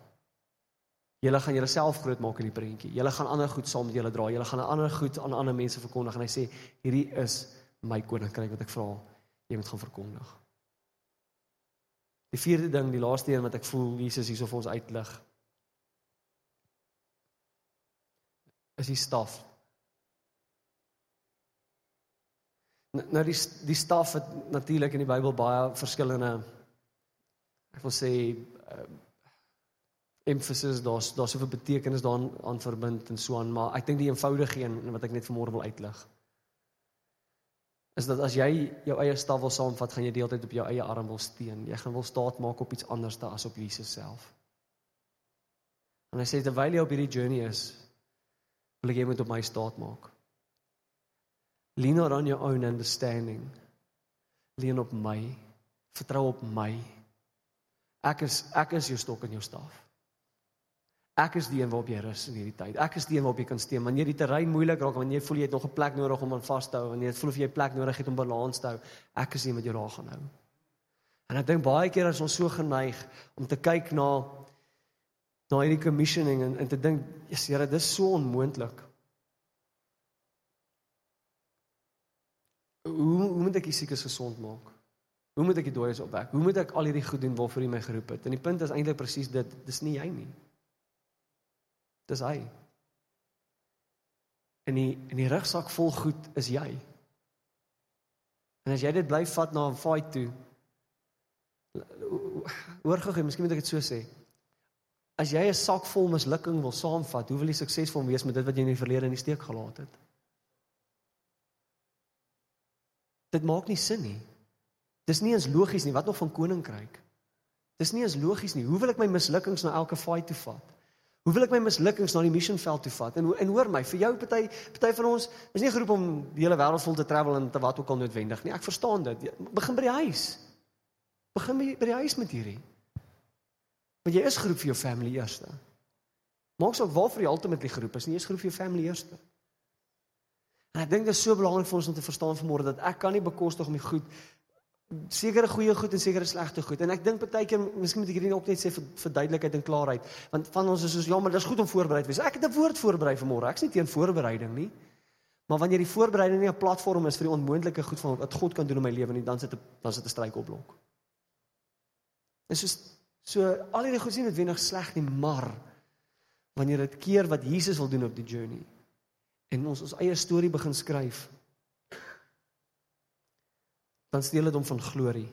Julle gaan julleself groot maak in die prentjie. Julle gaan ander goed saam met julle dra. Julle gaan ander goed aan ander mense verkondig en hy sê hierdie is my koninkryk wat ek vra jy moet gaan verkondig. Die vierde ding, die laaste een wat ek voel Jesus hierso vir ons uitlig. Is die staf. Nou die die staf het natuurlik in die Bybel baie verskillende ek wil sê uh, emphasis daar's daar's soveel betekenis daaraan aan verbind en so aan maar ek dink die eenvoudige een wat ek net vanmôre wil uitlig is dat as jy jou eie staf wil saamvat gaan jy deeltyd op jou eie arm wil steun jy gaan wil staat maak op iets anders as op Jesus self. En hy sê terwyl jy op hierdie journey is wil ek jy moet op my staat maak. Lean not on your own understanding. Lean op my. Vertrou op my. Ek is ek is jou stok en jou staf Ek is die een waarop jy rus in hierdie tyd. Ek is die een waarop jy kan steun wanneer die terrein moeilik raak, wanneer jy voel jy het nog 'n plek nodig om aan vas te hou, wanneer jy voel of jy 'n plek nodig het om balans te hou. Ek is die een wat jou daar gaan hou. En ek dink baie keer as ons so geneig om te kyk na na hierdie commissioning en en te dink, "Jesus, Here, dis so onmoontlik." Hoe hoe moet ek die siekes gesond maak? Hoe moet ek die dooies opwek? Hoe moet ek al hierdie goed doen waarvoor U my geroep het? En die punt is eintlik presies dit, dis nie jy nie. Dis hy. En die in die rugsak vol goed is jy. En as jy dit bly vat na 'n fight toe. Hoor gou, miskien moet ek dit so sê. As jy 'n sak vol mislukking wil saamvat, hoe wil jy suksesvol wees met dit wat jy in die verlede in die steek gelaat het? Dit maak nie sin nie. Dis nie eens logies nie. Wat nog van koninkryk? Dis nie eens logies nie. Hoe wil ek my mislukkings na elke fight toe vat? Hoe wil ek my mislukkings na die missionveld toe vat? En en hoor my, vir jou party party van ons is nie geroep om die hele wêreld vol te travel en te wat ook al noodwendig nie. Ek verstaan dit. Begin by die huis. Begin by, by die huis met hierdie. Want jy is geroep vir jou family eerste. Maak saak waarvoor jy ultimately geroep is, nie eens geroep vir jou family eerste. En ek dink dit is so belangrik vir ons om te verstaan vanmôre dat ek kan nie bekostig om die goed sekere goeie goed en sekere slegte goed. En ek dink partykeer miskien moet ek hierdie ook net sê vir verduidelikheid en klaarheid, want van ons is soos ja, maar dis goed om voorberei te wees. Ek het 'n woord voorberei vir môre. Ek's nie teen voorbereiding nie. Maar wanneer die voorbereiding nie 'n platform is vir die onmoontlike goed van wat God kan doen in my lewe nie, dan sit 'n dan sit 'n struikelblok. En so so al hierdie goed sien dit wenig sleg nie, maar wanneer dit keer wat Jesus wil doen op die journey en ons ons eie storie begin skryf dan steel dit hom van glorie.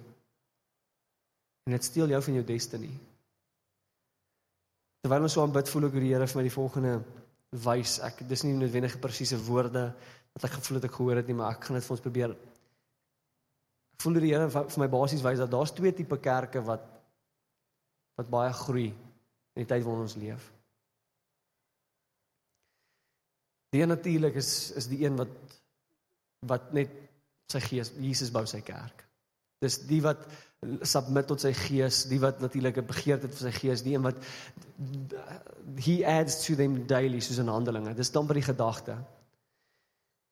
En dit steel jou van jou destiny. Terwyl ons so aanbid, voel ek hoe die Here vir my die volgende wys. Ek dis nie noodwendig presiese woorde wat ek gevoel het ek gehoor het nie, maar ek gaan dit vir ons probeer. Ek voel die Here vir my basies wys dat daar's twee tipe kerke wat wat baie groei in die tyd waarin ons leef. Die natuurlik is is die een wat wat net sy gees Jesus bou sy kerk. Dis die wat submit tot sy gees, die wat natuurlik 'n begeerte het vir sy gees, die een wat he adds to them daily soos in Handelinge. Dis dan by die gedagte.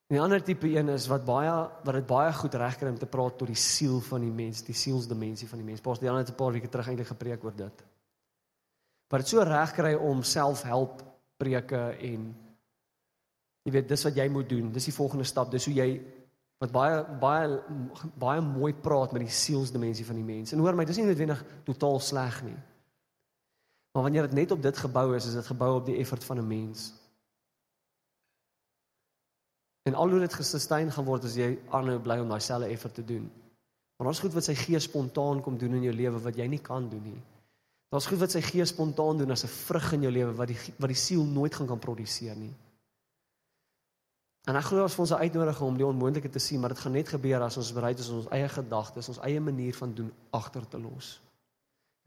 En die ander tipe een is wat baie wat dit baie goed regkry om te praat tot die siel van die mens, die sielsdimensie van die mens. Pas die ander 'n paar weke terug eintlik gepreek oor dit. Wat dit so regkry om selfhelp preke en jy weet dis wat jy moet doen. Dis die volgende stap. Dis hoe jy wat baie baie baie mooi praat met die sielsdimensie van die mens. En hoor my, dis nie noodwendig totaal sleg nie. Maar wanneer dit net op dit gebou is, is dit gebou op die effort van 'n mens. En al hoe dit gesustain gaan word as jy aanhou bly om daai selfe effort te doen. Maar ons goed wat sy gees spontaan kom doen in jou lewe wat jy nie kan doen nie. Daar's goed wat sy gees spontaan doen as 'n vrug in jou lewe wat die wat die siel nooit gaan kan produseer nie. En ek glo as ons 'n uitnodiging om die onmoontlike te sien, maar dit gaan net gebeur as ons bereid is om ons eie gedagtes, ons eie manier van doen agter te los.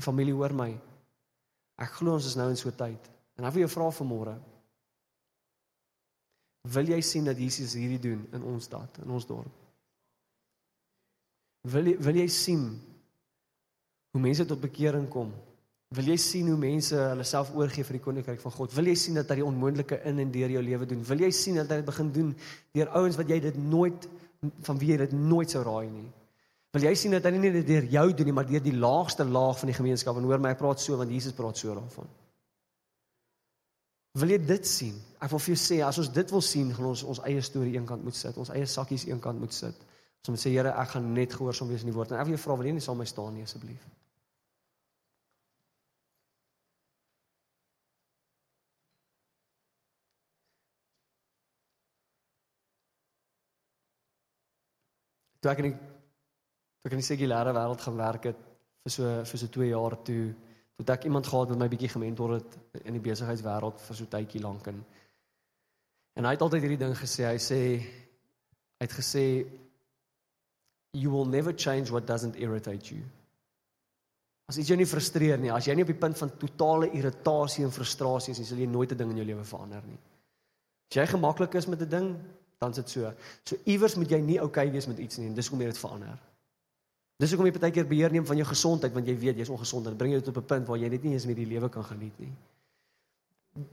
Familie, hoor my. Ek glo ons is nou in so 'n tyd. En ek wil jou vra vanmôre. Wil jy sien dat Jesus hierdie doen in ons stad, in ons dorp? Wil jy wil jy sien hoe mense tot bekering kom? Wil jy sien hoe mense hulle self oorgee vir die koninkryk van God? Wil jy sien dat hy die onmoontlike in en deur jou lewe doen? Wil jy sien dat hy dit begin doen deur ouens wat jy dit nooit van wie jy dit nooit sou raai nie? Wil jy sien dat hy nie net deur jou doen nie, maar deur die laagste laag van die gemeenskap en hoor my ek praat so want Jesus praat so daarvan. Wil jy dit sien? Ek wil vir jou sê as ons dit wil sien, gaan ons ons eie storie eenkant moet sit, ons eie sakkies eenkant moet sit. Ons moet sê Here, ek gaan net gehoorsaam wees aan die woord en ek wil jou vra wil jy nie saam met my staan nie asseblief? Toe ek in die toe ek in die sekulêre wêreld gaan werk het vir so vir so 2 jaar toe toe ek iemand gehad wat my bietjie gementor het in die besigheidswêreld vir so tydjie lank en en hy het altyd hierdie ding gesê hy sê hy het gesê you will never change what doesn't irritate you. As iets jou nie frustreer nie as jy nie op die punt van totale irritasie en frustrasie is nie sal jy nooit 'n ding in jou lewe verander nie. As jy gemaklik is met 'n ding dan sit so. So iewers moet jy nie oukei okay wees met iets nie en dis hoekom jy dit verander. Dis hoekom jy baie keer beheer neem van jou gesondheid want jy weet jy's ongesond en bring jou tot op 'n punt waar jy net nie eens meer die lewe kan geniet nie.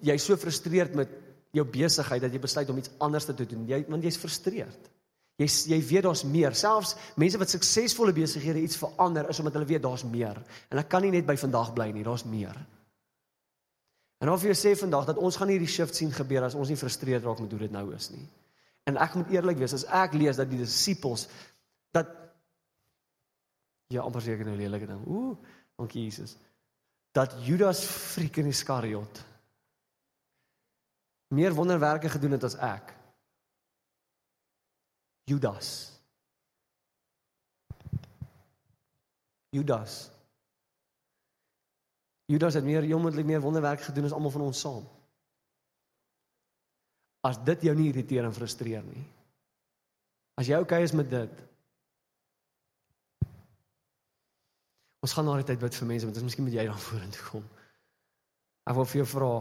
Jy's so frustreerd met jou besigheid dat jy besluit om iets anders te doen. Jy want jy's frustreerd. Jy jy weet daar's meer. Selfs mense wat suksesvolle besighede iets verander is omdat hulle weet daar's meer. En ek kan nie net by vandag bly nie, daar's meer. En of jy sê vandag dat ons gaan hierdie shift sien gebeur as ons nie frustreerd raak met hoe dit nou is nie. En ek moet eerlik wees, as ek lees dat die disippels dat ja, amper seker nou lelike ding. Ooh, dankie Jesus. Dat Judas friek in Iskariot meer wonderwerke gedoen het as ek. Judas. Judas. Judas het meer onmoontlik meer wonderwerk gedoen as almal van ons saam. As dit jou nie irriteer en frustreer nie. As jy oukei okay is met dit. Ons gaan na die tyd bid vir mense, want dit is miskien moet jy dan vorentoe kom. Ek wil vir jou vra,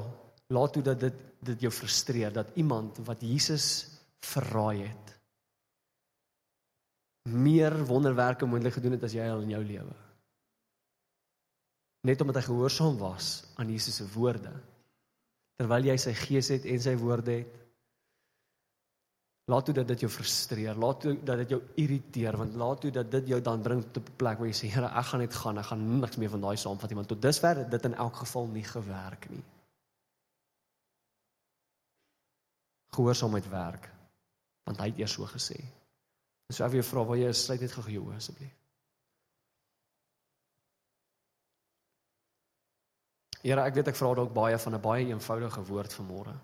laat toe dat dit dit jou frustreer dat iemand wat Jesus verraai het meer wonderwerke moontlik gedoen het as jy al in jou lewe. Net omdat hy gehoorsaam was aan Jesus se woorde. Terwyl jy sy gees het en sy woorde het. Laat toe dat dit jou frustreer, laat toe dat dit jou irriteer, want laat toe dat dit jou dan bring tot 'n plek waar jy sê, Here, ek gaan net gaan, ek gaan niks meer van daai saamvat nie, want tot dusver het dit in elk geval nie gewerk nie. Gehoorsaamheid werk, want hy het eers so gesê. So ek wil jou vra, wil jy sluit net gou jou asseblief? Here, ek weet ek vra dalk baie van 'n baie eenvoudige woord vanmôre.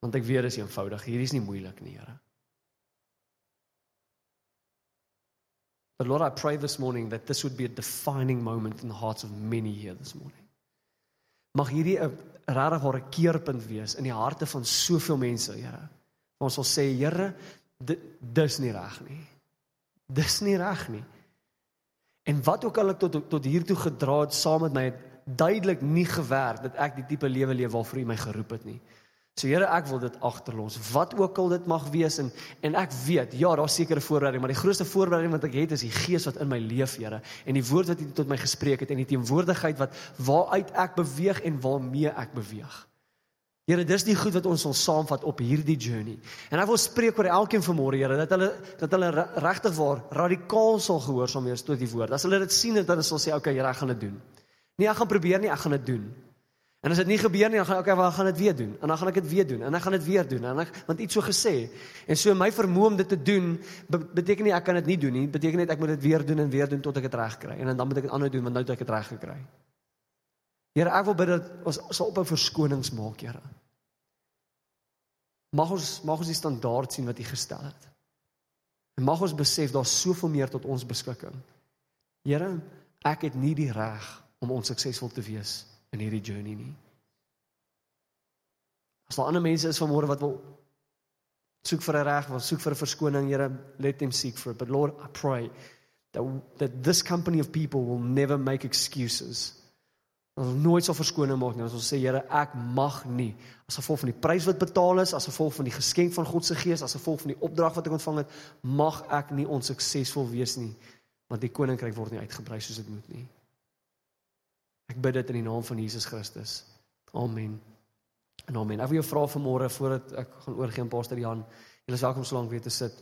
Want ek weet dit is eenvoudig. Hierdie is nie moeilik nie, Here. But Lord, I pray this morning that this would be a defining moment in the hearts of many here this morning. Mag hierdie 'n regtig 'n keerpunt wees in die harte van soveel mense, Here. Ons sal sê, Here, dit dis nie reg nie. Dis nie reg nie. En wat ook al ek tot tot hier toe gedra het saam met my het duidelik nie gewerk dat ek die tipe lewe leef waarvoor U my geroep het nie. So Here, ek wil dit agterlos. Wat ook al dit mag wees en en ek weet, ja, daar's sekere voorbereiding, maar die grootste voorbereiding wat ek het is die Gees wat in my leef, Here, en die woord wat U tot my gespreek het en die teenwoordigheid wat waaruit ek beweeg en waarmee ek beweeg. Here, dis die goed wat ons wil saamvat op hierdie journey. En ek wil spreek oor elkeen vanmôre, Here, dat hulle dat hulle regtig waar radikaal sal gehoorsaam wees tot die woord. As hulle dit sien, dan sal sê, "Oké, okay, Here, ek gaan dit doen." Nee, ek gaan probeer nie, ek gaan dit doen. En as dit nie gebeur nie, dan gaan ek okay, wel gaan dit weer doen. En dan gaan ek dit weer doen en dan gaan dit weer doen. En ek want iets so gesê. En so my vermoë om dit te doen be beteken nie ek kan dit nie doen nie. Beteken net ek moet dit weer doen en weer doen tot ek dit reg kry. En dan moet ek dit aanhou doen want nou het ek dit reg gekry. Here, ek wil bid dat ons sal ophou verskonings maak, Here. Mag ons mag ons die standaard sien wat U gestel het. En mag ons besef daar's soveel meer tot ons beskikking. Here, ek het nie die reg om onsuksesvol te wees in hierdie journey nie. As daar ander mense is vanmôre wat wil soek vir 'n reg, wil soek vir 'n verskoning, Here, let them seek for it. But Lord, I pray that that this company of people will never make excuses Ons nooit sal verskoning maak nie. Ons sê Here, ek mag nie as gevolg van die prys wat betaal is, as gevolg van die geskenk van God se Gees, as gevolg van die opdrag wat ek ontvang het, mag ek nie onsuksesvol wees nie, want die koninkryk word nie uitgebrei soos dit moet nie. Ek bid dit in die naam van Jesus Christus. Amen. En amen. Ek wil jou vra vanmôre voordat ek gaan oorgee aan Pastor Jan, jy is welkom so lank weer te sit.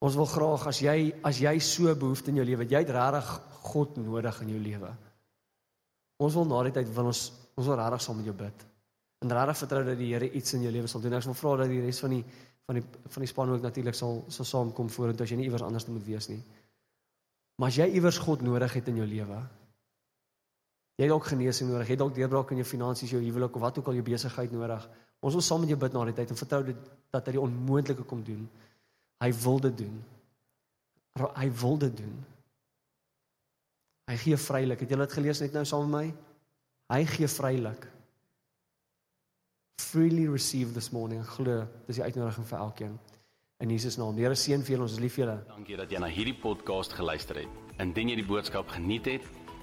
Ons wil graag as jy as jy so behoefte in jou lewe, jy het regtig God nodig in jou lewe. Ons wil na die tyd wil ons ons wil regtig saam met jou bid. En regtig vertrou dat die Here iets in jou lewe sal doen. Ek wil vra dat die res van die van die van die span ook natuurlik sal sal saamkom vorentoe as jy nie iewers anders moet wees nie. Maar as jy iewers God nodig het in jou lewe, jy het dalk genesing nodig, jy het dalk deurbraak in jou finansies, jou huwelik of wat ook al jou besigheid nodig. Ons wil saam met jou bid na die tyd en vertrou dit dat hy die onmoontlike kom doen. Hy wil dit doen. Hy wil dit doen. Hy gee vrylik. Het julle dit gelees net nou saam met my? Hy gee vrylik. Freely receive this morning. Glo, dis die uitnodiging vir elkeen. In Jesus naam. Here seën vir julle. Ons lief julle. Dankie dat jy na hierdie podcast geluister het. Indien jy die boodskap geniet het,